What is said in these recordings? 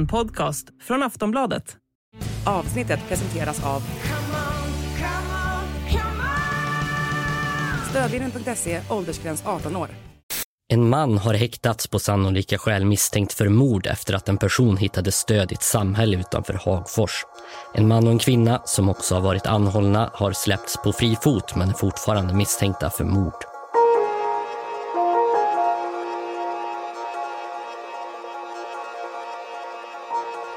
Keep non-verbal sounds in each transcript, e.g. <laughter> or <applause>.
En podcast från Aftonbladet. Avsnittet presenteras av Stödlinjen.se, åldersgräns 18 år. En man har häktats på sannolika skäl misstänkt för mord efter att en person hittade stöd i ett samhälle utanför Hagfors. En man och en kvinna, som också har varit anhållna, har släppts på fri fot men är fortfarande misstänkta för mord.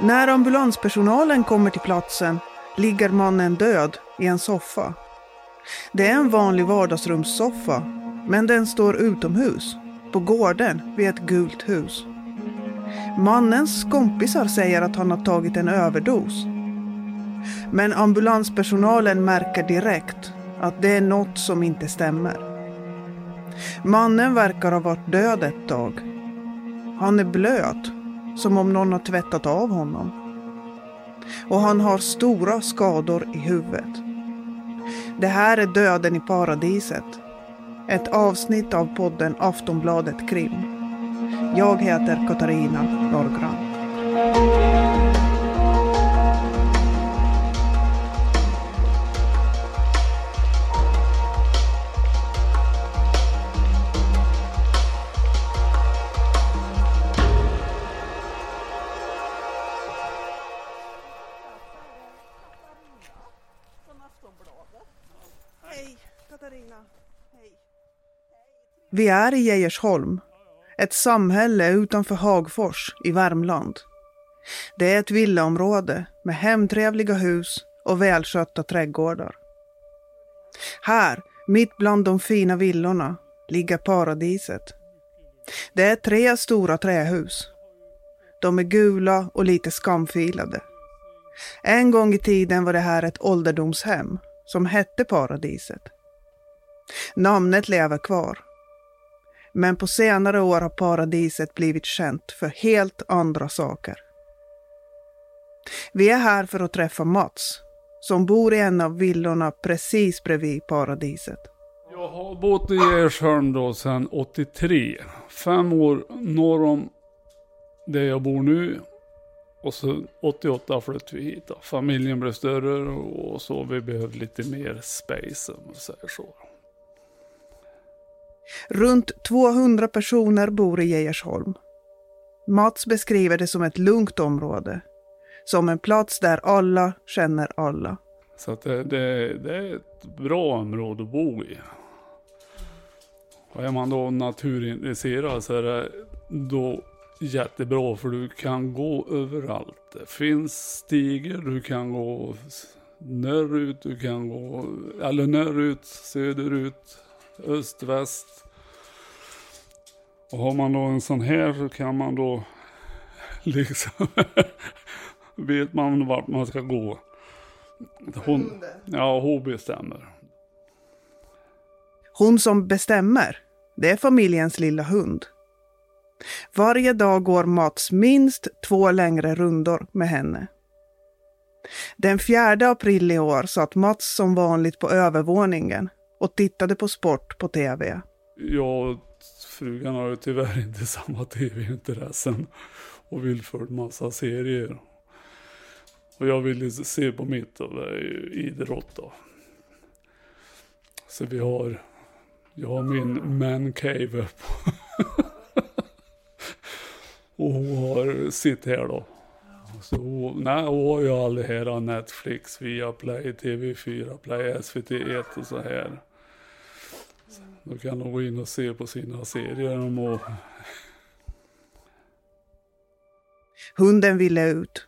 När ambulanspersonalen kommer till platsen ligger mannen död i en soffa. Det är en vanlig vardagsrumssoffa, men den står utomhus, på gården vid ett gult hus. Mannens kompisar säger att han har tagit en överdos. Men ambulanspersonalen märker direkt att det är något som inte stämmer. Mannen verkar ha varit död ett tag. Han är blöt som om någon har tvättat av honom. Och han har stora skador i huvudet. Det här är Döden i paradiset. Ett avsnitt av podden Aftonbladet Krim. Jag heter Katarina Norgran. Vi är i Geijersholm, ett samhälle utanför Hagfors i Värmland. Det är ett villaområde med hemtrevliga hus och välskötta trädgårdar. Här, mitt bland de fina villorna, ligger paradiset. Det är tre stora trähus. De är gula och lite skamfilade. En gång i tiden var det här ett ålderdomshem som hette Paradiset. Namnet lever kvar. Men på senare år har Paradiset blivit känt för helt andra saker. Vi är här för att träffa Mats, som bor i en av villorna precis bredvid Paradiset. Jag har bott i Ersholm då sedan 83. Fem år norr om där jag bor nu. Och så 88 flyttade vi hit. Då. Familjen blev större och så vi behövde lite mer space om man säger så. Runt 200 personer bor i Geijersholm. Mats beskriver det som ett lugnt område. Som en plats där alla känner alla. Så att det, det, det är ett bra område att bo i. Och är man då naturintresserad så är det då jättebra för du kan gå överallt. Det finns stigar, du kan gå norrut, du kan gå, eller norrut, söderut, öst, väst. Och har man då en sån här så kan man då <laughs> liksom, <laughs> vet man vart man ska gå. Hon, ja, hon bestämmer. Hon som bestämmer, det är familjens lilla hund. Varje dag går Mats minst två längre rundor med henne. Den 4 april i år satt Mats som vanligt på övervåningen och tittade på sport på tv. Jag och frugan har ju tyvärr inte <laughs> samma tv-intressen och vill för massa serier. Och jag ville se på mitt och det är ju idrott då. Så vi har, jag har min man cave upp. <laughs> och hon har sitt här då. Så hon, nej, hon har ju all det här Netflix, Viaplay, TV4, Play, SVT1 och så här. Då kan hon gå in och se på sina serier om och Hunden ville ut.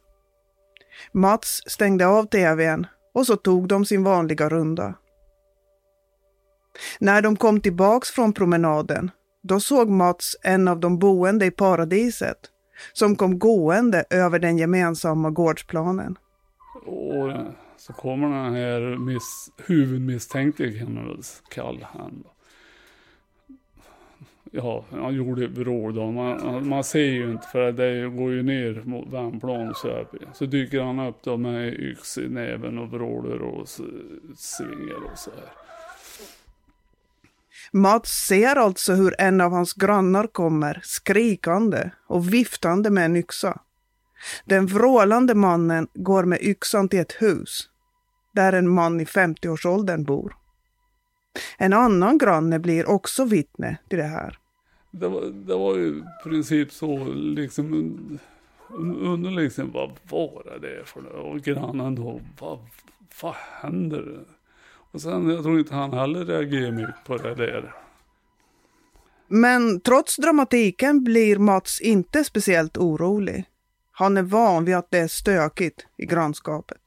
Mats stängde av tvn och så tog de sin vanliga runda. När de kom tillbaks från promenaden, då såg Mats en av de boende i paradiset som kom gående över den gemensamma gårdsplanen. Och så kommer den här miss, huvudmisstänkte kan man väl kalla han. Ja, han gjorde vrål då. Man, man ser ju inte för det går ju ner mot Värmplan så, här. så dyker han upp då med yx i näven och vrålar och svingar och så här. Mats ser alltså hur en av hans grannar kommer skrikande och viftande med en yxa. Den vrålande mannen går med yxan till ett hus där en man i 50-årsåldern bor. En annan granne blir också vittne till det här. Det var, det var ju i princip så liksom undrar liksom vad var det för något? Och grannen då, vad, vad händer? Och sen jag tror inte han heller reagerar mycket på det där. Men trots dramatiken blir Mats inte speciellt orolig. Han är van vid att det är stökigt i grannskapet.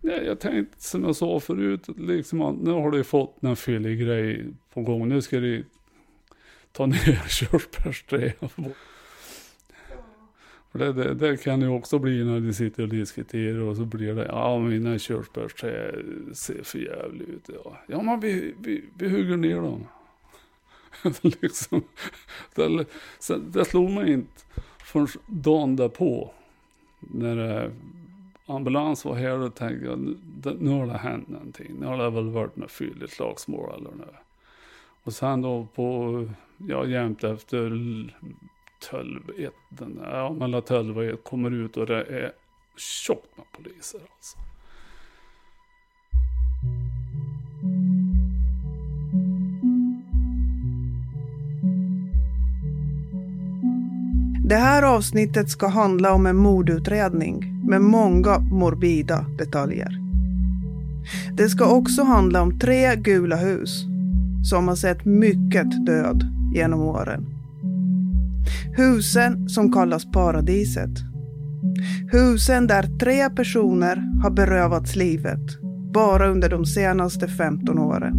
Nej, jag tänkte som jag sa förut, liksom nu har du fått en fyllig grej på gång. Nu ska du ta ner <laughs> körsbärsträd. För det, det, det, kan ju också bli när ni sitter och diskuterar och så blir det, ja mina körsbärsträd ser för jävligt ut. Ja, ja men vi, vi, vi hugger ner dem. <laughs> liksom, det, det slog mig inte förrän dagen därpå. När eh, ambulans var här och tänkte jag, nu har det hänt någonting. Nu har det väl varit något fylligt slagsmål eller något. Och sen då på, ja jämt efter 12 1, ja mellan 12 och 1 kommer ut och det är tjockt med poliser alltså. Det här avsnittet ska handla om en mordutredning med många morbida detaljer. Det ska också handla om tre gula hus som har sett mycket död genom åren. Husen som kallas paradiset. Husen där tre personer har berövats livet bara under de senaste 15 åren.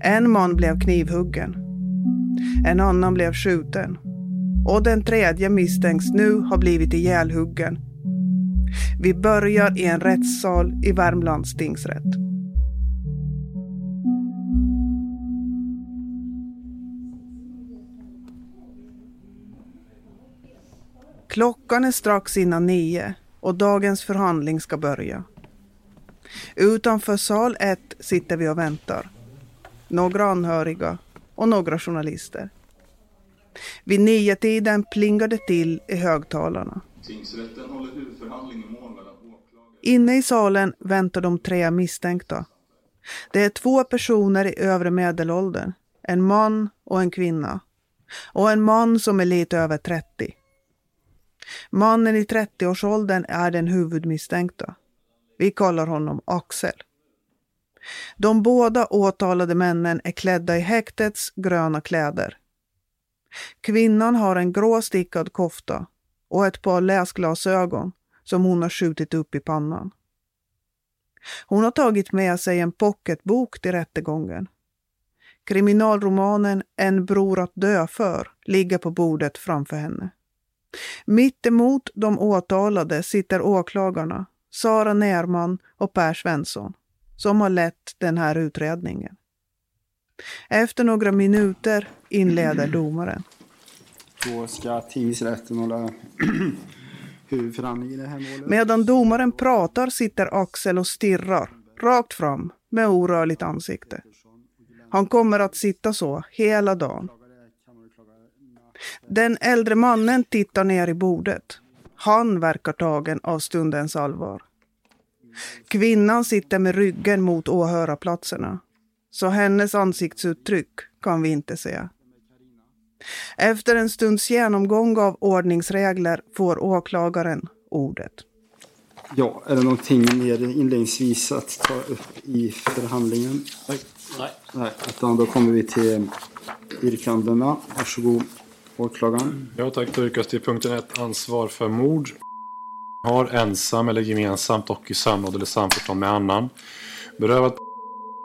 En man blev knivhuggen. En annan blev skjuten och den tredje misstänks nu ha blivit ihjälhuggen. Vi börjar i en rättssal i Värmlands tingsrätt. Klockan är strax innan nio och dagens förhandling ska börja. Utanför sal 1 sitter vi och väntar. Några anhöriga och några journalister. Vid nio-tiden plingar det till i högtalarna. Tingsrätten håller huvudförhandling i mål mellan åklagare. Inne i salen väntar de tre misstänkta. Det är två personer i övre medelåldern. En man och en kvinna. Och en man som är lite över 30. Mannen i 30-årsåldern är den huvudmisstänkta. Vi kallar honom Axel. De båda åtalade männen är klädda i häktets gröna kläder. Kvinnan har en grå stickad kofta och ett par läsglasögon som hon har skjutit upp i pannan. Hon har tagit med sig en pocketbok till rättegången. Kriminalromanen En bror att dö för ligger på bordet framför henne. Mitt emot de åtalade sitter åklagarna Sara Nerman och Per Svensson som har lett den här utredningen. Efter några minuter inleder <clears throat> domaren. Då ska tingsrätten hålla <clears throat> huvudförhandling i det här målet. Medan domaren pratar sitter Axel och stirrar rakt fram med orörligt ansikte. Han kommer att sitta så hela dagen. Den äldre mannen tittar ner i bordet. Han verkar tagen av stundens allvar. Kvinnan sitter med ryggen mot åhörarplatserna så hennes ansiktsuttryck kan vi inte se. Efter en stunds genomgång av ordningsregler får åklagaren ordet. Ja, är det någonting mer inledningsvis att ta upp i förhandlingen? Nej. Nej. utan då kommer vi till yrkandena. Varsågod, åklagaren. Ja, tack. Då yrkas till punkten 1 ansvar för mord. Har ensam eller gemensamt och i samråd eller samförstånd med annan berövat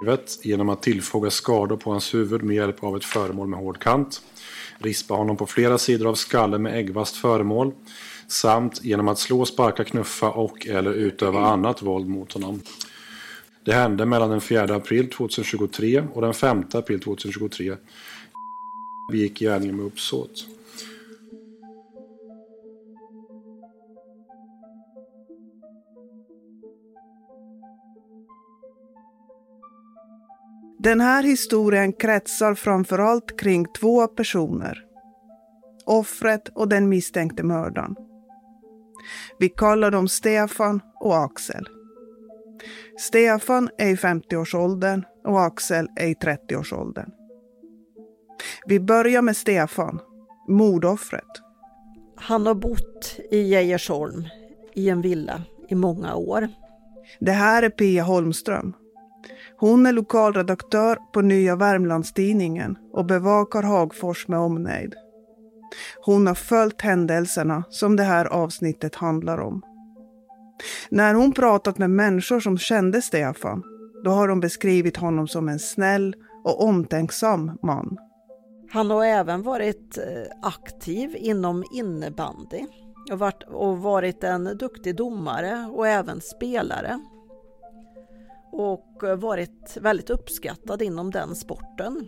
livet genom att tillfoga skador på hans huvud med hjälp av ett föremål med hård kant, rispa honom på flera sidor av skallen med äggvast föremål samt genom att slå, sparka, knuffa och eller utöva annat våld mot honom. Det hände mellan den 4 april 2023 och den 5 april 2023. Begick gärningen med uppsåt. Den här historien kretsar framförallt kring två personer. Offret och den misstänkte mördaren. Vi kallar dem Stefan och Axel. Stefan är i 50-årsåldern och Axel är i 30-årsåldern. Vi börjar med Stefan, mordoffret. Han har bott i Geijersholm i en villa i många år. Det här är Pia Holmström. Hon är lokalredaktör på Nya Värmlandstidningen och bevakar Hagfors med omnejd. Hon har följt händelserna som det här avsnittet handlar om. När hon pratat med människor som kände Stefan, då har de beskrivit honom som en snäll och omtänksam man. Han har även varit eh, aktiv inom innebandy och varit, och varit en duktig domare och även spelare. Och varit väldigt uppskattad inom den sporten.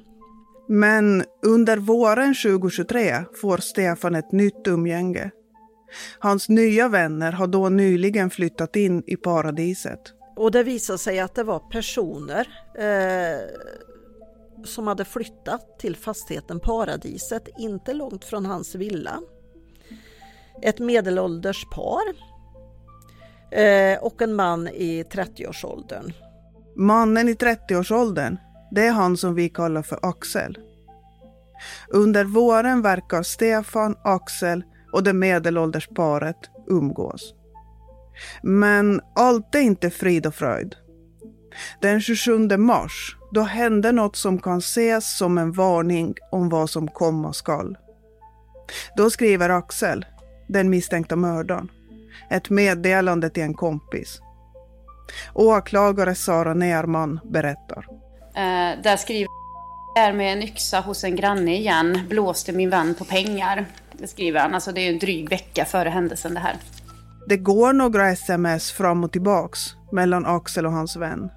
Men under våren 2023 får Stefan ett nytt umgänge. Hans nya vänner har då nyligen flyttat in i paradiset. Och det visade sig att det var personer eh, som hade flyttat till fastigheten Paradiset, inte långt från hans villa. Ett medelålders par eh, och en man i 30-årsåldern. Mannen i 30-årsåldern, det är han som vi kallar för Axel. Under våren verkar Stefan, Axel och det medelålders paret umgås. Men allt är inte frid och fröjd. Den 27 mars, då hände något som kan ses som en varning om vad som komma skall. Då skriver Axel, den misstänkta mördaren, ett meddelande till en kompis. Åklagare Sara Nerman berättar. Eh, där skriver är med en yxa hos en granne igen, blåste min vän på pengar. Det skriver han, alltså det är en dryg vecka före händelsen det här. Det går några sms fram och tillbaks mellan Axel och hans vän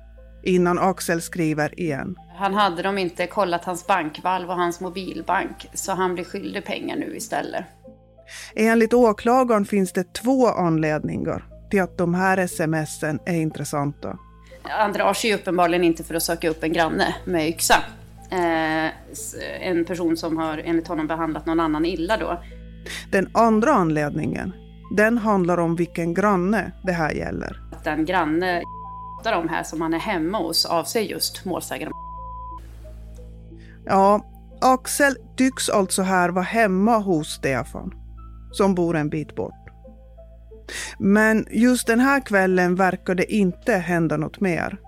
innan Axel skriver igen. Han hade de inte kollat hans bankvalv och hans mobilbank så han blir skyldig pengar nu istället. Enligt åklagaren finns det två anledningar till att de här smsen är intressanta. Han drar sig uppenbarligen inte för att söka upp en granne med yxa. Eh, en person som har enligt honom behandlat någon annan illa då. Den andra anledningen, den handlar om vilken granne det här gäller. Den granne de här som han är hemma hos avser just målsägaren. Ja, Axel tycks alltså här vara hemma hos Stefan, som bor en bit bort. Men just den här kvällen verkar det inte hända något mer.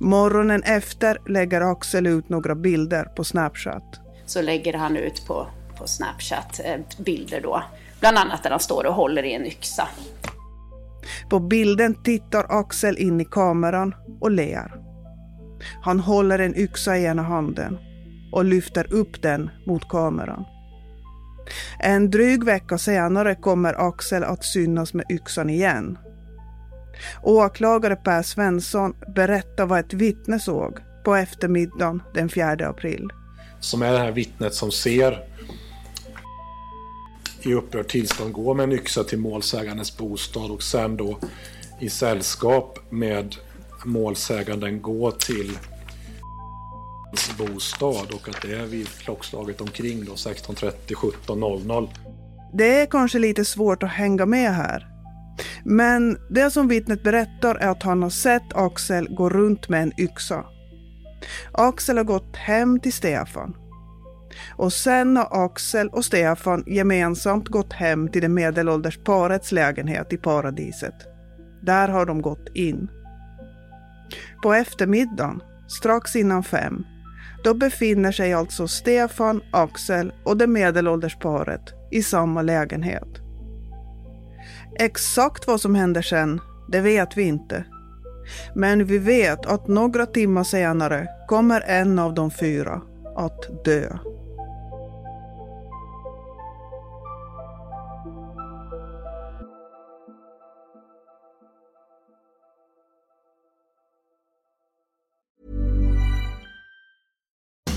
Morgonen efter lägger Axel ut några bilder på Snapchat. Så lägger han ut på, på Snapchat eh, bilder då, bland annat där han står och håller i en yxa. På bilden tittar Axel in i kameran och ler. Han håller en yxa i ena handen och lyfter upp den mot kameran. En dryg vecka senare kommer Axel att synas med yxan igen. Åklagare Per Svensson berättar vad ett vittne såg på eftermiddagen den 4 april. Som är det här vittnet som ser i upprört tillstånd gå med en yxa till målsägandens bostad och sen då i sällskap med målsäganden gå till bostad och att det är vid klockslaget omkring då 16.30 17.00. Det är kanske lite svårt att hänga med här. Men det som vittnet berättar är att han har sett Axel gå runt med en yxa. Axel har gått hem till Stefan och sen har Axel och Stefan gemensamt gått hem till det medelålders parets lägenhet i paradiset. Där har de gått in. På eftermiddagen, strax innan fem, då befinner sig alltså Stefan, Axel och det medelålders paret i samma lägenhet. Exakt vad som händer sen, det vet vi inte. Men vi vet att några timmar senare kommer en av de fyra att dö.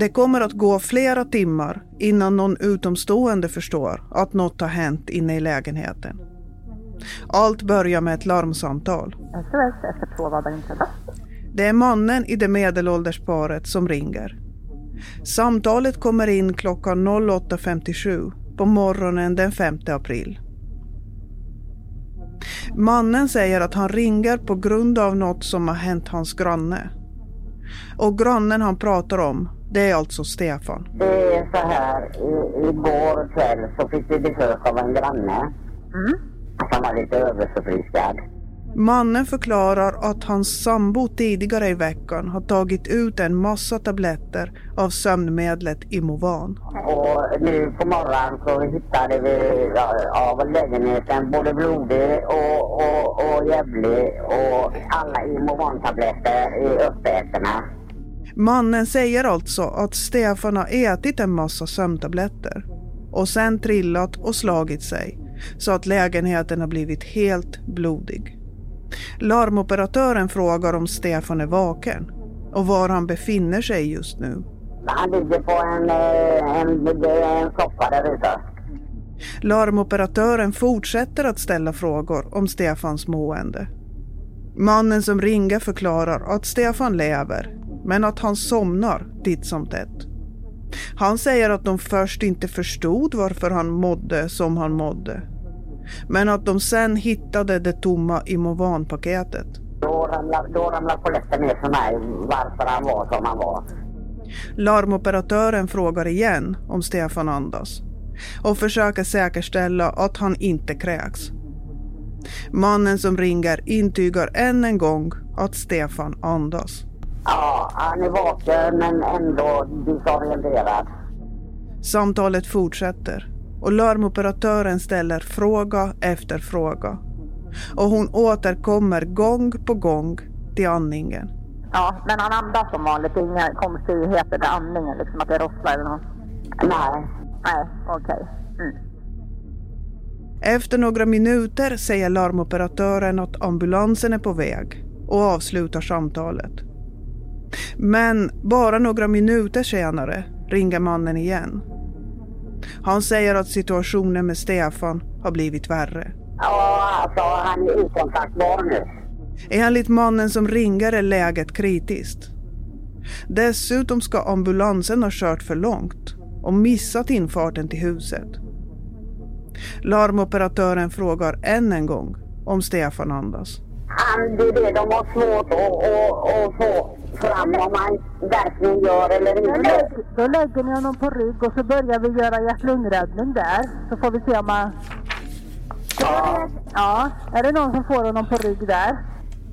Det kommer att gå flera timmar innan någon utomstående förstår att något har hänt inne i lägenheten. Allt börjar med ett larmsamtal. SOS 112 vad inträffat? Det är mannen i det medelålders paret som ringer. Samtalet kommer in klockan 08.57 på morgonen den 5 april. Mannen säger att han ringer på grund av något som har hänt hans granne. Och grannen han pratar om, det är alltså Stefan. Det är så här, i, igår kväll så fick vi besök av en granne. Som var lite överförfriskad. Mannen förklarar att hans sambo tidigare i veckan har tagit ut en massa tabletter av sömnmedlet Imovan. Och nu på morgonen så hittade vi av lägenheten både blodig och, och, och jävlig och alla Imovan-tabletter är uppätna. Mannen säger alltså att Stefan har ätit en massa sömntabletter och sen trillat och slagit sig så att lägenheten har blivit helt blodig. Larmoperatören frågar om Stefan är vaken och var han befinner sig just nu. Han ligger på en, eh, en, en soffa där ute. Larmoperatören fortsätter att ställa frågor om Stefans mående. Mannen som ringer förklarar att Stefan lever, men att han somnar titt som tätt. Han säger att de först inte förstod varför han mådde som han mådde. Men att de sen hittade det tomma Imovan-paketet. Då ramlade, då ramlade polletten ner för mig varför han var som han var. Larmoperatören frågar igen om Stefan andas och försöker säkerställa att han inte kräks. Mannen som ringer intygar än en gång att Stefan andas. Ja, han är vaken men ändå disorienterad. Samtalet fortsätter och larmoperatören ställer fråga efter fråga. Och hon återkommer gång på gång till andningen. Ja, men han andas som vanligt. Det är inga konstigheter med andningen, liksom att det rosslar eller något? Nej. Nej, okej. Mm. Efter några minuter säger larmoperatören att ambulansen är på väg och avslutar samtalet. Men bara några minuter senare ringer mannen igen. Han säger att situationen med Stefan har blivit värre. Ja, alltså han är okontaktbar nu. Enligt mannen som ringer är läget kritiskt. Dessutom ska ambulansen ha kört för långt och missat infarten till huset. Larmoperatören frågar än en gång om Stefan andas. Han, det är det de har svårt att, att, att få fram om han verkligen gör eller Då inte. lägger, då lägger ni honom på rygg och så börjar vi göra hjärt-lungräddning där. Så får vi se om han... Ja, Ja, är det någon som får honom på rygg där?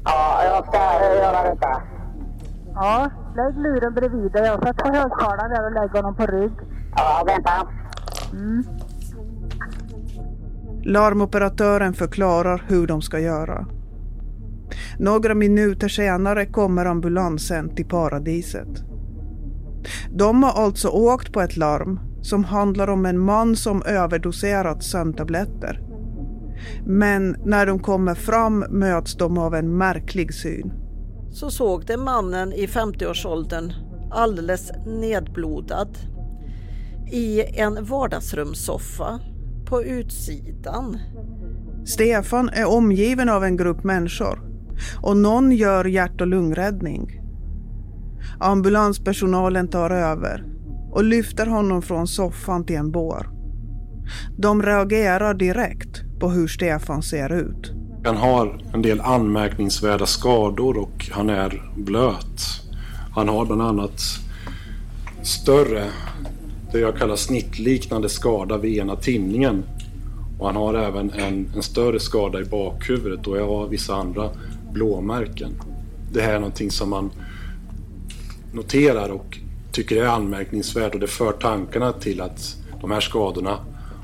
ja, jag ska göra detta. Ja, lägg luren bredvid dig och sätt på högtalaren där och lägg honom på rygg. Ja, vänta. Mm. Larmoperatören förklarar hur de ska göra. Några minuter senare kommer ambulansen till paradiset. De har alltså åkt på ett larm som handlar om en man som överdoserat sömntabletter. Men när de kommer fram möts de av en märklig syn. så såg de mannen i 50-årsåldern alldeles nedblodad i en vardagsrumssoffa på utsidan. Stefan är omgiven av en grupp människor och någon gör hjärt och lungräddning. Ambulanspersonalen tar över och lyfter honom från soffan till en bår. De reagerar direkt på hur Stefan ser ut. Han har en del anmärkningsvärda skador och han är blöt. Han har bland annat större, det jag kallar snittliknande skada vid ena tinningen. Och han har även en, en större skada i bakhuvudet och jag har vissa andra blåmärken. Det här är någonting som man noterar och tycker är anmärkningsvärt och det för tankarna till att de här skadorna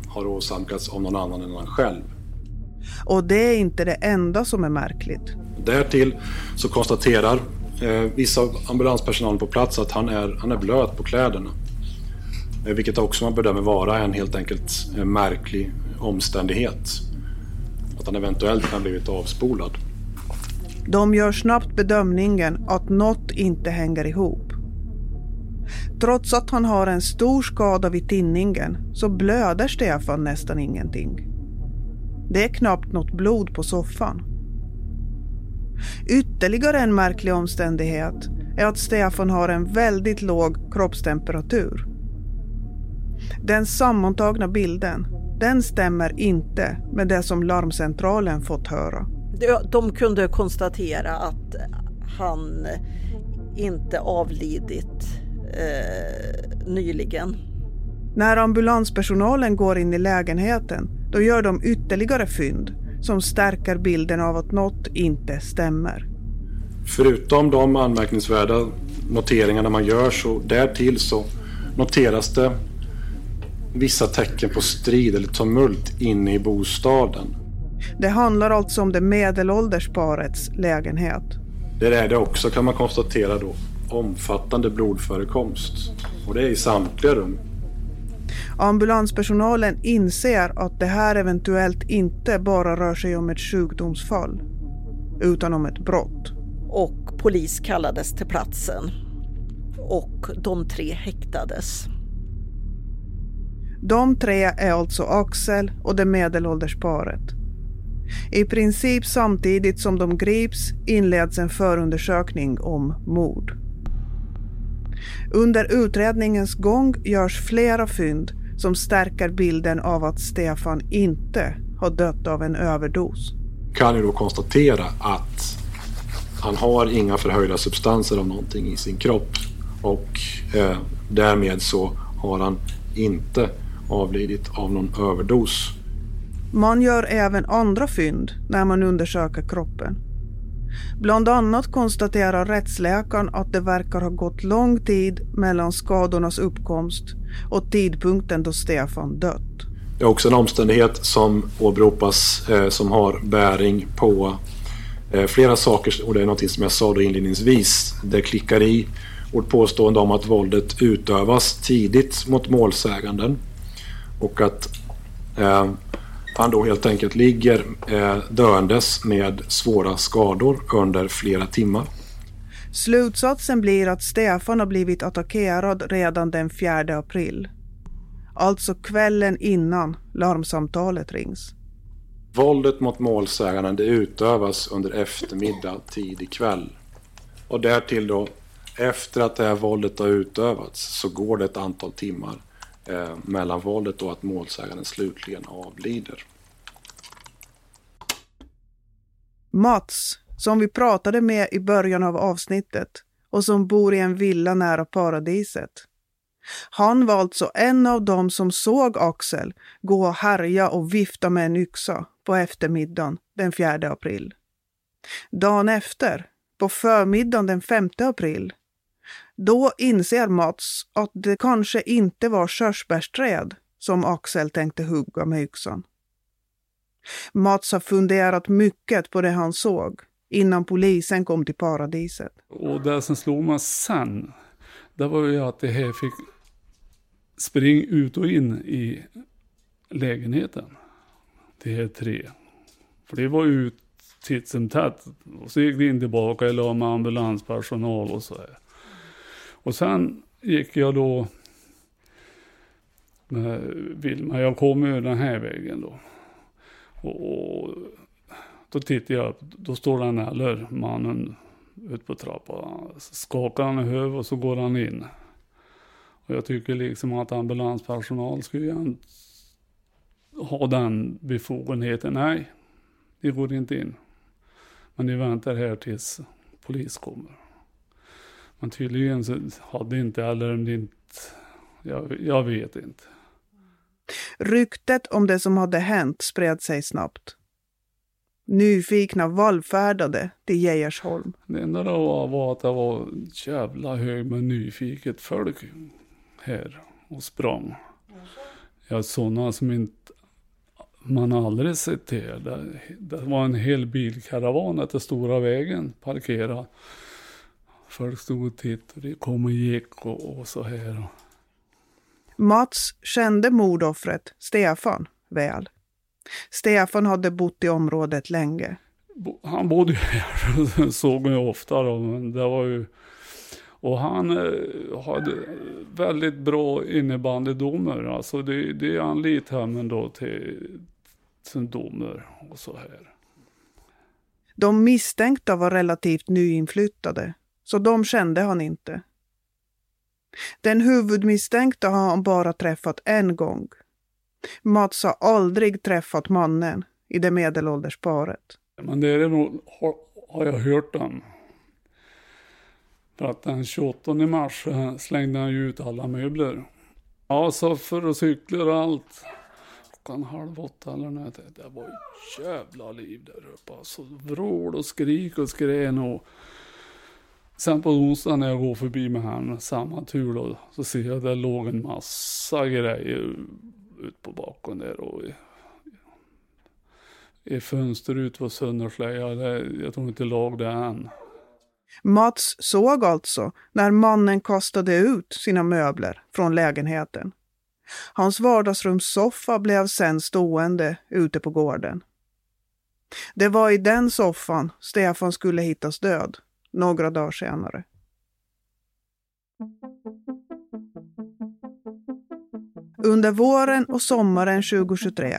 har åsamkats av någon annan än han själv. Och det är inte det enda som är märkligt. Därtill så konstaterar eh, vissa ambulanspersonalen på plats att han är, han är blöt på kläderna. Eh, vilket också man bedömer vara en helt enkelt eh, märklig omständighet. Att han eventuellt kan ha blivit avspolad. De gör snabbt bedömningen att något inte hänger ihop. Trots att han har en stor skada vid tinningen så blöder Stefan nästan ingenting. Det är knappt något blod på soffan. Ytterligare en märklig omständighet är att Stefan har en väldigt låg kroppstemperatur. Den sammantagna bilden, den stämmer inte med det som larmcentralen fått höra. De kunde konstatera att han inte avlidit eh, nyligen. När ambulanspersonalen går in i lägenheten då gör de ytterligare fynd som stärker bilden av att något inte stämmer. Förutom de anmärkningsvärda noteringarna man gör så därtill så noteras det vissa tecken på strid eller tumult inne i bostaden. Det handlar alltså om det medelålders parets lägenhet. Där är det också kan man konstatera då omfattande blodförekomst. Och det är i samtliga rum. Ambulanspersonalen inser att det här eventuellt inte bara rör sig om ett sjukdomsfall, utan om ett brott. Och polis kallades till platsen. Och de tre häktades. De tre är alltså Axel och det medelålders paret. I princip samtidigt som de grips inleds en förundersökning om mord. Under utredningens gång görs flera fynd som stärker bilden av att Stefan inte har dött av en överdos. Kan ju då konstatera att han har inga förhöjda substanser av någonting i sin kropp och eh, därmed så har han inte avlidit av någon överdos. Man gör även andra fynd när man undersöker kroppen. Bland annat konstaterar rättsläkaren att det verkar ha gått lång tid mellan skadornas uppkomst och tidpunkten då Stefan dött. Det är också en omständighet som åberopas eh, som har bäring på eh, flera saker och det är något som jag sa då inledningsvis. Det klickar i vårt påstående om att våldet utövas tidigt mot målsäganden och att eh, han då helt enkelt ligger eh, döendes med svåra skador under flera timmar. Slutsatsen blir att Stefan har blivit attackerad redan den 4 april. Alltså kvällen innan larmsamtalet rings. Våldet mot målsäganden det utövas under eftermiddag, tidig kväll. Och därtill då, efter att det här våldet har utövats så går det ett antal timmar eh, mellan våldet och att målsäganden slutligen avlider. Mats, som vi pratade med i början av avsnittet och som bor i en villa nära paradiset. Han var alltså en av dem som såg Axel gå och härja och vifta med en yxa på eftermiddagen den 4 april. Dagen efter, på förmiddagen den 5 april, då inser Mats att det kanske inte var körsbärsträd som Axel tänkte hugga med yxan. Mats har funderat mycket på det han såg innan polisen kom till paradiset. Och det som slog mig sen, det var ju att det här fick springa ut och in i lägenheten. Det här tre. För det var ju titt som tätt. Och så gick vi in tillbaka, jag med ambulanspersonal och så här. Och sen gick jag då med Vilma, jag kom ju den här vägen då. Och, och då tittar jag upp, då står den eller mannen ute på trappan. Skakar han i huvudet och så går han in. Och jag tycker liksom att ambulanspersonal skulle ju ha den befogenheten. Nej, det går inte in. Men ni väntar här tills polis kommer. Men tydligen så hade inte, det inte, jag, jag vet inte. Ryktet om det som hade hänt spred sig snabbt. Nyfikna vallfärdade till Geijersholm. Det enda då var att det var jävla hög med nyfiket folk här och sprang. Ja, sådana som inte man aldrig sett till. Det, det var en hel bilkaravan efter stora vägen parkerad. Folk stod och tittade, det kom och gick och, och så här. Mats kände mordoffret, Stefan, väl. Stefan hade bott i området länge. Han bodde ju här, <laughs> såg ju ofta då, men det var ju... Och han eh, hade väldigt bra innebandydomar, alltså det, det anlitade han då till, till domar och så här. De misstänkta var relativt nyinflyttade, så de kände han inte. Den huvudmisstänkte har han bara träffat en gång. Mats har aldrig träffat mannen i det medelålders paret. Men det är nog, har, har jag hört den. För att den 28 mars eh, slängde han ju ut alla möbler. Ja, soffor och cyklar och allt. Klockan halv åtta eller något. Det var ett jävla liv där uppe. Alltså vrål och skrik och skrän och Sen på onsdagen när jag går förbi med han, samma tur då, så ser jag att det låg en massa grejer ut på bakom där och i, i fönster ut var sönderslöjade. Jag tror inte lag det än. Mats såg alltså när mannen kastade ut sina möbler från lägenheten. Hans vardagsrumssoffa blev sen stående ute på gården. Det var i den soffan Stefan skulle hittas död några dagar senare. Under våren och sommaren 2023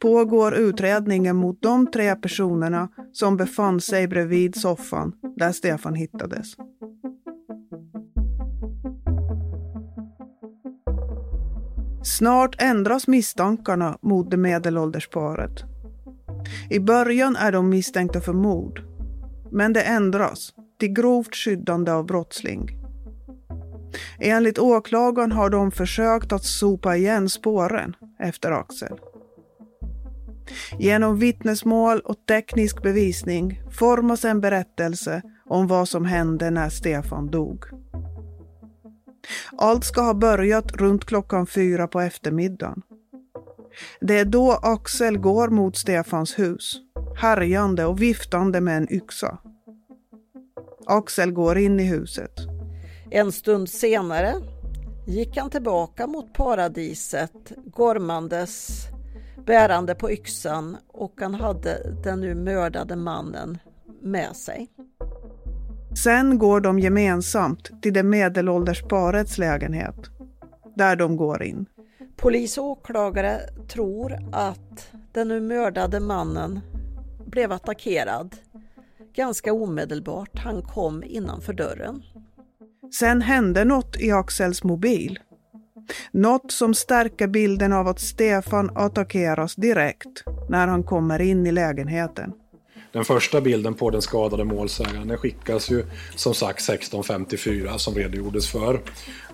pågår utredningen mot de tre personerna som befann sig bredvid soffan där Stefan hittades. Snart ändras misstankarna mot det medelålders paret. I början är de misstänkta för mord, men det ändras till grovt skyddande av brottsling. Enligt åklagaren har de försökt att sopa igen spåren efter Axel. Genom vittnesmål och teknisk bevisning formas en berättelse om vad som hände när Stefan dog. Allt ska ha börjat runt klockan fyra på eftermiddagen. Det är då Axel går mot Stefans hus, härjande och viftande med en yxa. Axel går in i huset. En stund senare gick han tillbaka mot paradiset gormandes bärande på yxan och han hade den nu mördade mannen med sig. Sen går de gemensamt till det medelålders parets lägenhet, där de går in. Polis och åklagare tror att den nu mördade mannen blev attackerad ganska omedelbart. Han kom innanför dörren. Sen hände något i Axels mobil. Något som stärker bilden av att Stefan attackeras direkt när han kommer in i lägenheten. Den första bilden på den skadade målsägaren skickas ju som sagt 1654 som redogjordes för.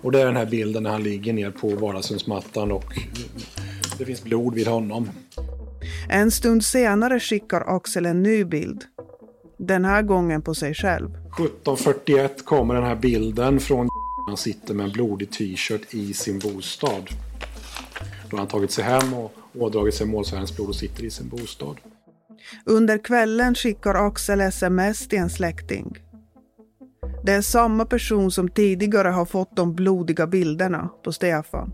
Och det är den här bilden när han ligger ner på vardagsrumsmattan och det finns blod vid honom. En stund senare skickar Axel en ny bild den här gången på sig själv. 1741 kommer den här bilden från <laughs> han sitter med en blodig t-shirt i sin bostad. Då har han tagit sig hem och ådragit sig målsägarens blod och sitter i sin bostad. Under kvällen skickar Axel sms till en släkting. Det är samma person som tidigare har fått de blodiga bilderna på Stefan.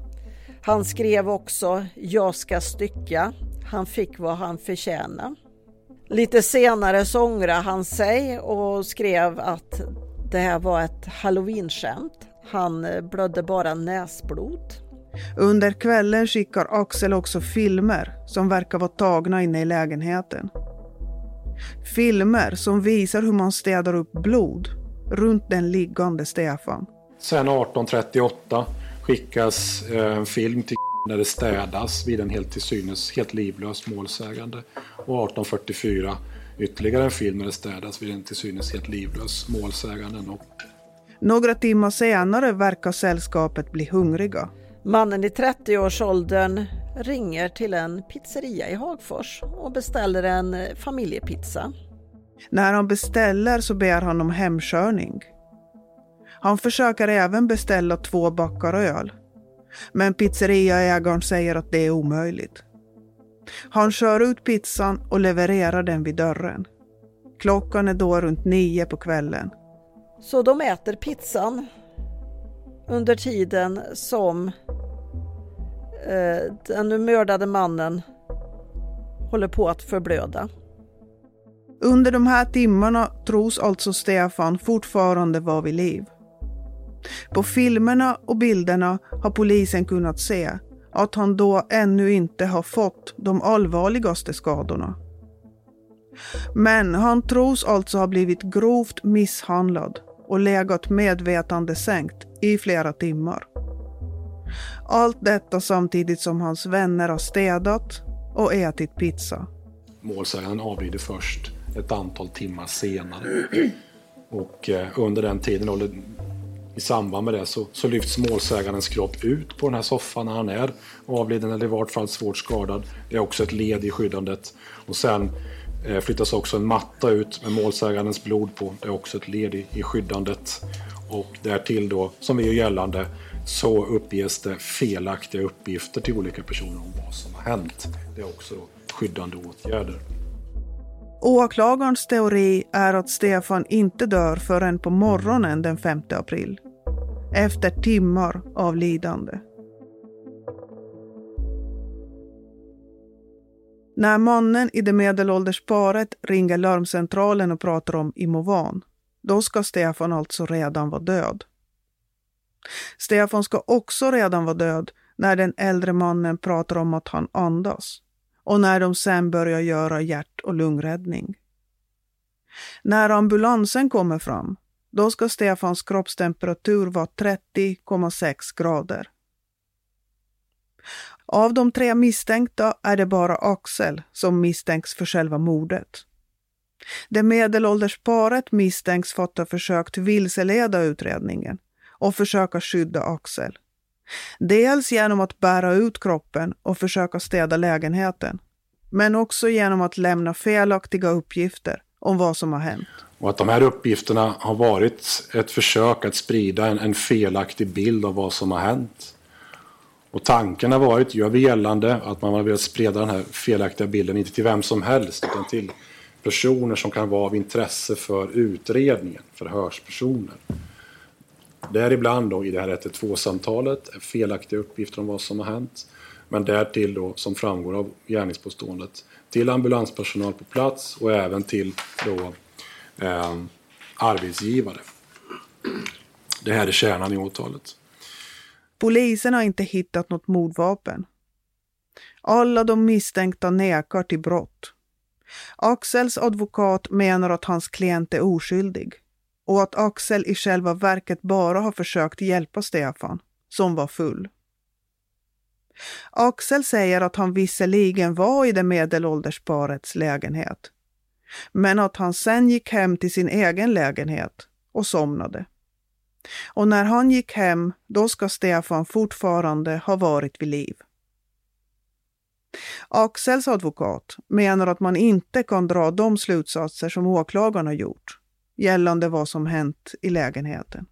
Han skrev också “Jag ska stycka”. Han fick vad han förtjänade. Lite senare så ångrade han sig och skrev att det här var ett halloweenskämt. Han blödde bara näsblod. Under kvällen skickar Axel också filmer som verkar vara tagna inne i lägenheten. Filmer som visar hur man städar upp blod runt den liggande Stefan. Sen 1838 skickas eh, en film till <laughs> när det städas vid en helt till synes helt livlös målsägande. Och 1844 ytterligare en film när det städas vid en till synes helt livlös målsägande. Några timmar senare verkar sällskapet bli hungriga. Mannen i 30-årsåldern ringer till en pizzeria i Hagfors och beställer en familjepizza. När han beställer så ber han om hemkörning. Han försöker även beställa två backar öl Men pizzeriaägaren säger att det är omöjligt. Han kör ut pizzan och levererar den vid dörren. Klockan är då runt nio på kvällen. Så de äter pizzan under tiden som eh, den nu mördade mannen håller på att förblöda. Under de här timmarna tros alltså Stefan fortfarande vara vid liv. På filmerna och bilderna har polisen kunnat se att han då ännu inte har fått de allvarligaste skadorna. Men han tros alltså ha blivit grovt misshandlad och legat medvetande sänkt i flera timmar. Allt detta samtidigt som hans vänner har städat och ätit pizza. Målsäganden avlider först ett antal timmar senare. Och eh, under den tiden, i samband med det, så, så lyfts målsägandens kropp ut på den här soffan när han är avliden eller i vart fall svårt skadad. Det är också ett led i skyddandet. Och sen eh, flyttas också en matta ut med målsägandens blod på. Det är också ett led i, i skyddandet. Och därtill då, som vi gör gällande, så uppges det felaktiga uppgifter till olika personer om vad som har hänt. Det är också då skyddande åtgärder. Åklagarens teori är att Stefan inte dör förrän på morgonen den 5 april. Efter timmar av lidande. När mannen i det medelålders paret ringer larmcentralen och pratar om Imovan, då ska Stefan alltså redan vara död. Stefan ska också redan vara död när den äldre mannen pratar om att han andas och när de sen börjar göra hjärt och lungräddning. När ambulansen kommer fram, då ska Stefans kroppstemperatur vara 30,6 grader. Av de tre misstänkta är det bara Axel som misstänks för själva mordet. Det medelålders paret misstänks för att ha försökt vilseleda utredningen och försöka skydda Axel. Dels genom att bära ut kroppen och försöka städa lägenheten, men också genom att lämna felaktiga uppgifter om vad som har hänt. Och att de här uppgifterna har varit ett försök att sprida en, en felaktig bild av vad som har hänt. Och tanken har varit, gör vi gällande, att man har velat sprida den här felaktiga bilden, inte till vem som helst, utan till personer som kan vara av intresse för utredningen, förhörspersoner. Däribland då i det här 112-samtalet felaktiga uppgifter om vad som har hänt. Men därtill då, som framgår av gärningspåståendet, till ambulanspersonal på plats och även till då, eh, arbetsgivare. Det här är kärnan i åtalet. Polisen har inte hittat något mordvapen. Alla de misstänkta nekar till brott. Axels advokat menar att hans klient är oskyldig och att Axel i själva verket bara har försökt hjälpa Stefan, som var full. Axel säger att han visserligen var i det medelålders parets lägenhet, men att han sen gick hem till sin egen lägenhet och somnade. Och när han gick hem, då ska Stefan fortfarande ha varit vid liv. Axels advokat menar att man inte kan dra de slutsatser som åklagarna gjort gällande vad som hänt i lägenheten.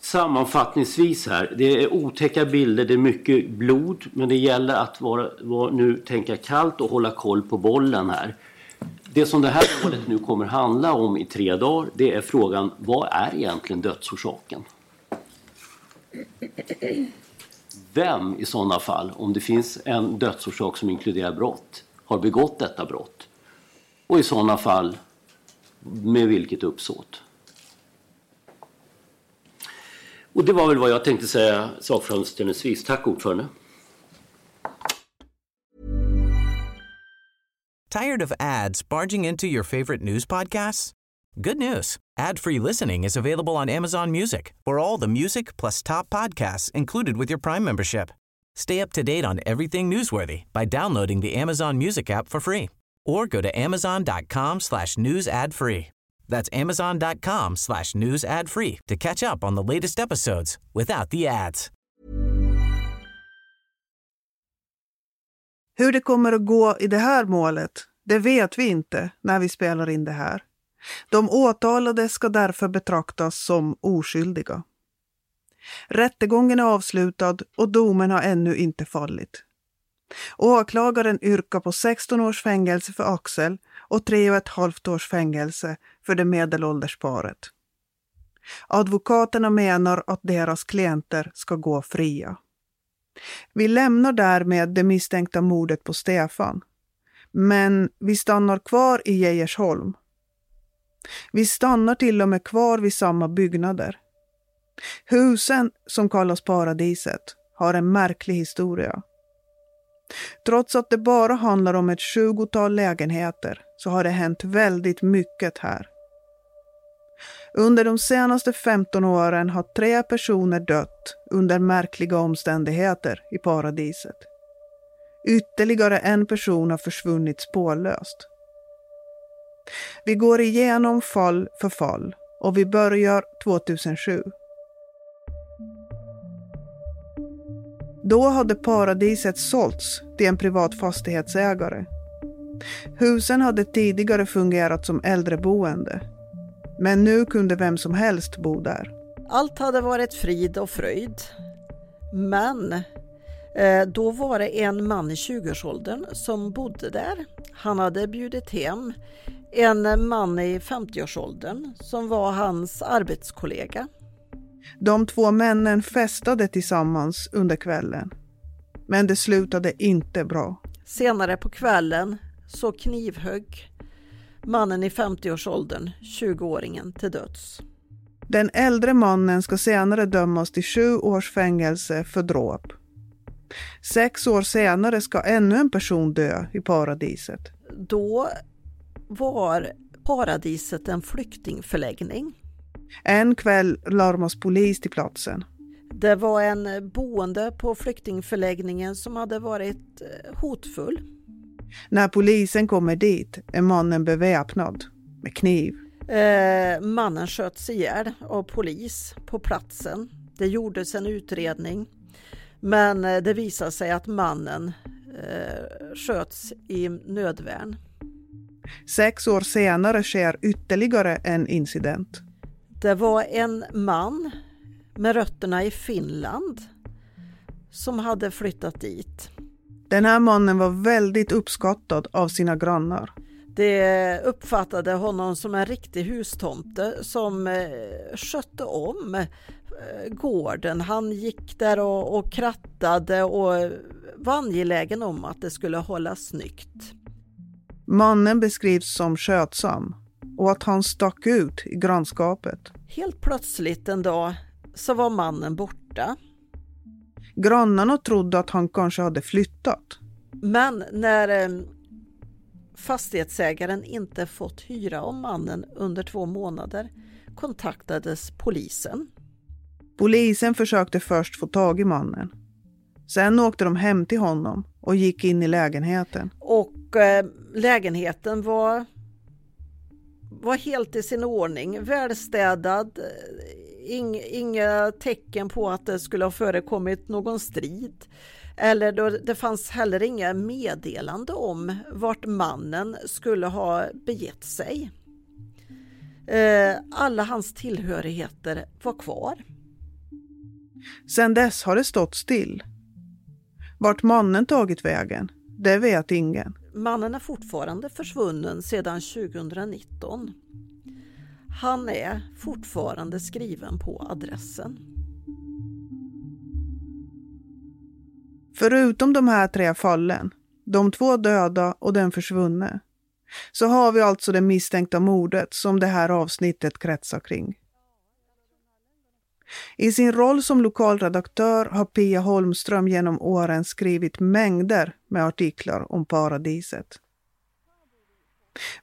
Sammanfattningsvis här, det är otäcka bilder, det är mycket blod men det gäller att vara, vara, nu tänka kallt och hålla koll på bollen här. Det som det här målet nu kommer handla om i tre dagar det är frågan vad är egentligen dödsorsaken? Vem i sådana fall, om det finns en dödsorsak som inkluderar brott, har begått detta brott? Och i sådana fall med vilket uppsåt? Och det var väl vad jag tänkte säga sakframställningsvis. Tack ordförande. Tired of ads barging into your favorite news podcasts? Good news. Ad-free listening is available on Amazon Music for all the music plus top podcasts included with your Prime membership. Stay up to date on everything newsworthy by downloading the Amazon Music app for free or go to amazon.com slash news ad free. That's amazon.com slash news ad free to catch up on the latest episodes without the ads. Hur det kommer att gå i det här målet, det vet vi inte när vi spelar in det här. De åtalade ska därför betraktas som oskyldiga. Rättegången är avslutad och domen har ännu inte fallit. Åklagaren yrkar på 16 års fängelse för Axel och tre och ett halvt års fängelse för det medelålders paret. Advokaterna menar att deras klienter ska gå fria. Vi lämnar därmed det misstänkta mordet på Stefan. Men vi stannar kvar i Geijersholm. Vi stannar till och med kvar vid samma byggnader. Husen, som kallas Paradiset, har en märklig historia. Trots att det bara handlar om ett tjugotal lägenheter så har det hänt väldigt mycket här. Under de senaste 15 åren har tre personer dött under märkliga omständigheter i paradiset. Ytterligare en person har försvunnit spårlöst. Vi går igenom fall för fall och vi börjar 2007. Då hade paradiset sålts till en privat fastighetsägare. Husen hade tidigare fungerat som äldreboende. Men nu kunde vem som helst bo där. Allt hade varit frid och fröjd. Men eh, då var det en man i 20-årsåldern som bodde där. Han hade bjudit hem en man i 50-årsåldern som var hans arbetskollega. De två männen festade tillsammans under kvällen. Men det slutade inte bra. Senare på kvällen så knivhögg mannen i 50-årsåldern 20-åringen till döds. Den äldre mannen ska senare dömas till sju års fängelse för dråp. Sex år senare ska ännu en person dö i paradiset. Då var paradiset en flyktingförläggning. En kväll larmas polis till platsen. Det var en boende på flyktingförläggningen som hade varit eh, hotfull. När polisen kommer dit är mannen beväpnad med kniv. Eh, mannen sköts ihjäl av polis på platsen. Det gjordes en utredning men eh, det visade sig att mannen eh, sköts i nödvärn. Sex år senare sker ytterligare en incident. Det var en man med rötterna i Finland som hade flyttat dit. Den här mannen var väldigt uppskattad av sina grannar. De uppfattade honom som en riktig hustomte som eh, skötte om eh, gården. Han gick där och, och krattade och var angelägen om att det skulle hållas snyggt. Mannen beskrivs som skötsam och att han stack ut i grannskapet. Helt plötsligt en dag så var mannen borta. Grannarna trodde att han kanske hade flyttat. Men när eh, fastighetsägaren inte fått hyra om mannen under två månader kontaktades polisen. Polisen försökte först få tag i mannen. Sen åkte de hem till honom och gick in i lägenheten. Och eh, lägenheten var, var helt i sin ordning, välstädad. Eh, ing, inga tecken på att det skulle ha förekommit någon strid. Eller då, det fanns heller inga meddelande om vart mannen skulle ha begett sig. Eh, alla hans tillhörigheter var kvar. Sedan dess har det stått still. Vart mannen tagit vägen, det vet ingen. Mannen är fortfarande försvunnen sedan 2019. Han är fortfarande skriven på adressen. Förutom de här tre fallen, de två döda och den försvunne, så har vi alltså det misstänkta mordet som det här avsnittet kretsar kring. I sin roll som lokalredaktör har Pia Holmström genom åren skrivit mängder med artiklar om paradiset.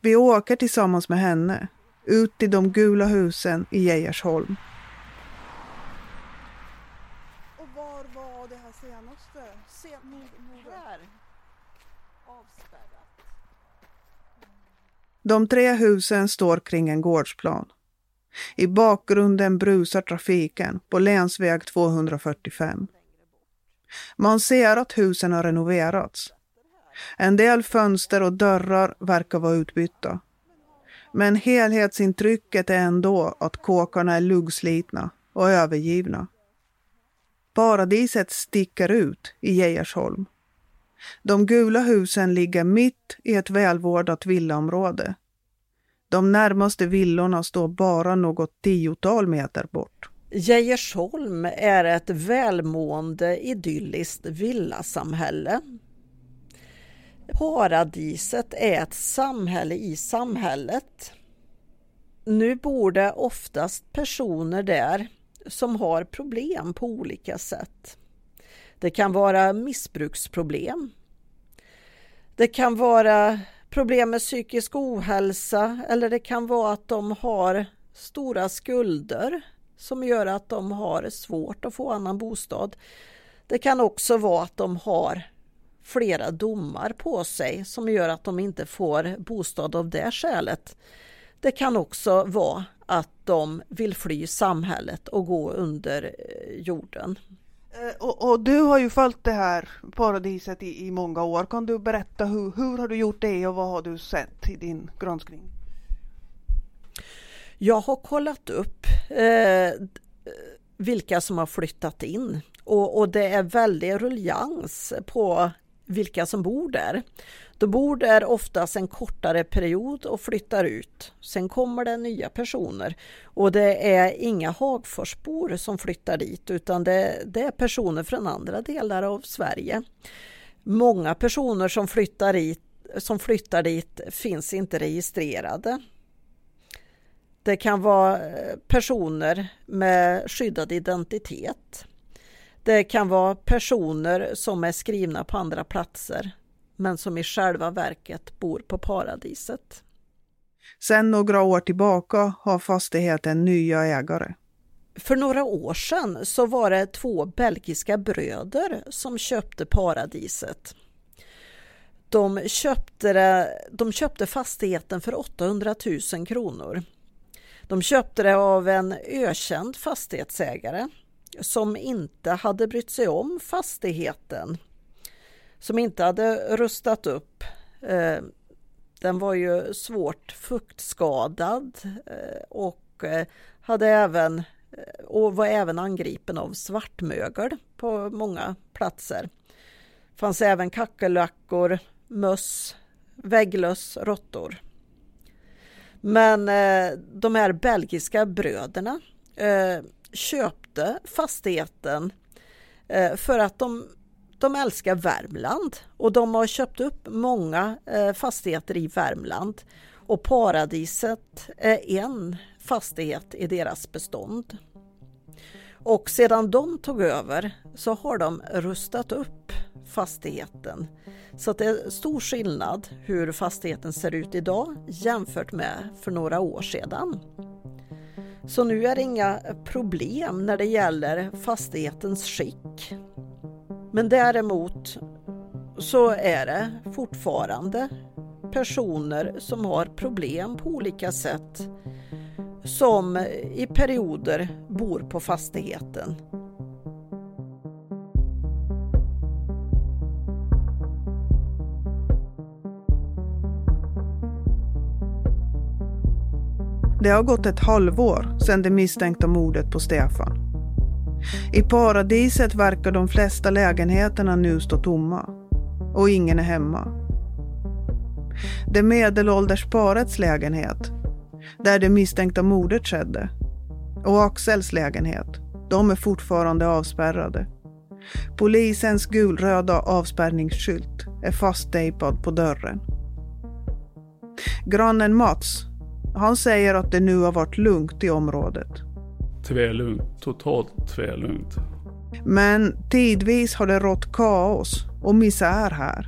Vi åker tillsammans med henne ut i de gula husen i Geijersholm. Och var var det här senaste? Se, här. Avspärrat. De tre husen står kring en gårdsplan. I bakgrunden brusar trafiken på länsväg 245. Man ser att husen har renoverats. En del fönster och dörrar verkar vara utbytta. Men helhetsintrycket är ändå att kåkarna är luggslitna och övergivna. Paradiset sticker ut i Geijersholm. De gula husen ligger mitt i ett välvårdat villaområde. De närmaste villorna står bara något tiotal meter bort. Geijersholm är ett välmående idylliskt villasamhälle. Paradiset är ett samhälle i samhället. Nu bor det oftast personer där som har problem på olika sätt. Det kan vara missbruksproblem. Det kan vara problem med psykisk ohälsa eller det kan vara att de har stora skulder som gör att de har svårt att få annan bostad. Det kan också vara att de har flera domar på sig som gör att de inte får bostad av det skälet. Det kan också vara att de vill fly samhället och gå under eh, jorden. Eh, och, och, du har ju följt det här paradiset i, i många år. Kan du berätta hur, hur har du gjort det och vad har du sett i din granskning? Jag har kollat upp eh, vilka som har flyttat in och, och det är väldigt ruljans på vilka som bor där. De bor där oftast en kortare period och flyttar ut. Sen kommer det nya personer och det är inga Hagforsbor som flyttar dit utan det, det är personer från andra delar av Sverige. Många personer som flyttar dit, som flyttar dit finns inte registrerade. Det kan vara eh, personer med skyddad identitet. Det kan vara personer som är skrivna på andra platser men som i själva verket bor på paradiset. Sedan några år tillbaka har fastigheten nya ägare. För några år sedan så var det två belgiska bröder som köpte paradiset. De köpte, de köpte fastigheten för 800 000 kronor. De köpte det av en ökänd fastighetsägare som inte hade brytt sig om fastigheten som inte hade rustat upp. Eh, den var ju svårt fuktskadad eh, och eh, hade även och var även angripen av svartmögel på många platser. Det fanns även kackerlackor, möss, vägglöss, råttor. Men de här belgiska bröderna köpte fastigheten eh, för att de de älskar Värmland och de har köpt upp många eh, fastigheter i Värmland och Paradiset är en fastighet i deras bestånd. Och sedan de tog över så har de rustat upp fastigheten. Så det är stor skillnad hur fastigheten ser ut idag jämfört med för några år sedan. Så nu är det inga problem när det gäller fastighetens skick. Men däremot så är det fortfarande personer som har problem på olika sätt som i perioder bor på fastigheten. Det har gått ett halvår sedan det misstänkta mordet på Stefan. I paradiset verkar de flesta lägenheterna nu stå tomma. Och ingen är hemma. Det medelålders parets lägenhet, där det misstänkta mordet skedde, och Axels lägenhet, de är fortfarande avspärrade. Polisens gulröda avspärrningsskylt är fasttejpad på dörren. Grannen Mats, han säger att det nu har varit lugnt i området tvärlugnt. Totalt tvärlugnt. Men tidvis har det rått kaos och misär här.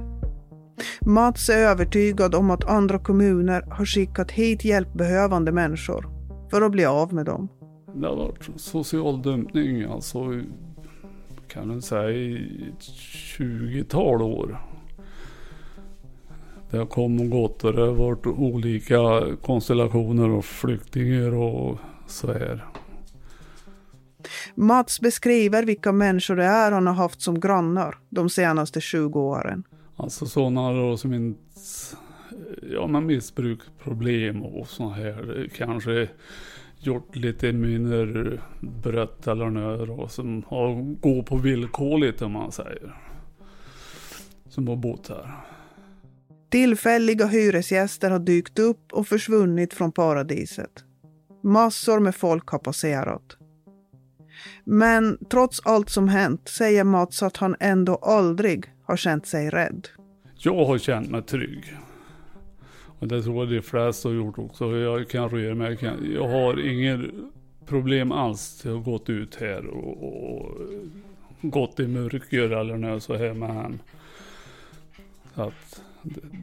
Mats är övertygad om att andra kommuner har skickat hit hjälpbehövande människor för att bli av med dem. Det har varit social dumpning alltså kan man säga i ett 20-tal år. Det har kommit och gått och det har varit olika konstellationer och flyktingar och så här. Mats beskriver vilka människor det är han har haft som grannar de senaste 20 åren. Alltså sådana då som inte, ja men missbruksproblem och sådana här, kanske gjort lite mindre brött eller något som har gått på villkorligt om man säger. Som har bott här. Tillfälliga hyresgäster har dykt upp och försvunnit från paradiset. Massor med folk har passerat. Men trots allt som hänt säger Mats att han ändå aldrig har känt sig rädd. Jag har känt mig trygg. Och det tror jag de flesta har gjort också. Jag kan röra mig. Jag, kan, jag har inget problem alls Jag att gått ut här och, och gått i mörker eller något så här med han. Så att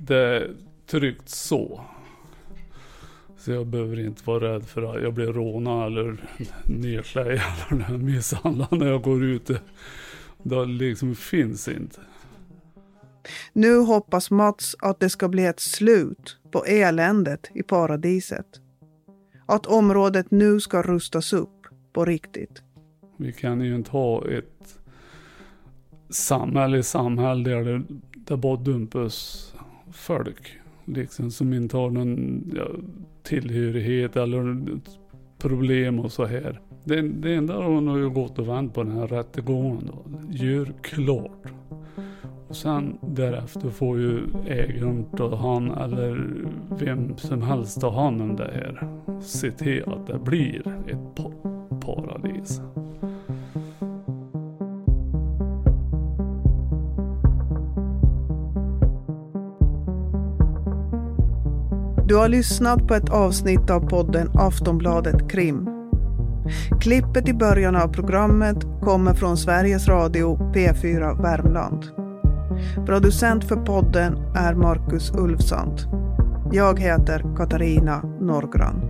det är tryggt så. Så jag behöver inte vara rädd för att jag blir rånad eller nedslagad eller misshandlad när jag går ute. Det liksom finns inte. Nu hoppas Mats att det ska bli ett slut på eländet i paradiset. Att området nu ska rustas upp på riktigt. Vi kan ju inte ha ett samhälle i samhälle där det, det bara dumpas folk. Liksom som inte har någon ja, tillhörighet eller problem och så här. Det, det enda hon har ju gått och vänt på den här rättegången då. Gör klart. Och sen därefter får ju ägaren ta hand eller vem som helst ta hand om det här. Se till att det blir ett paradis. Du har lyssnat på ett avsnitt av podden Aftonbladet Krim. Klippet i början av programmet kommer från Sveriges Radio P4 Värmland. Producent för podden är Marcus Ulfsand. Jag heter Katarina Norgran.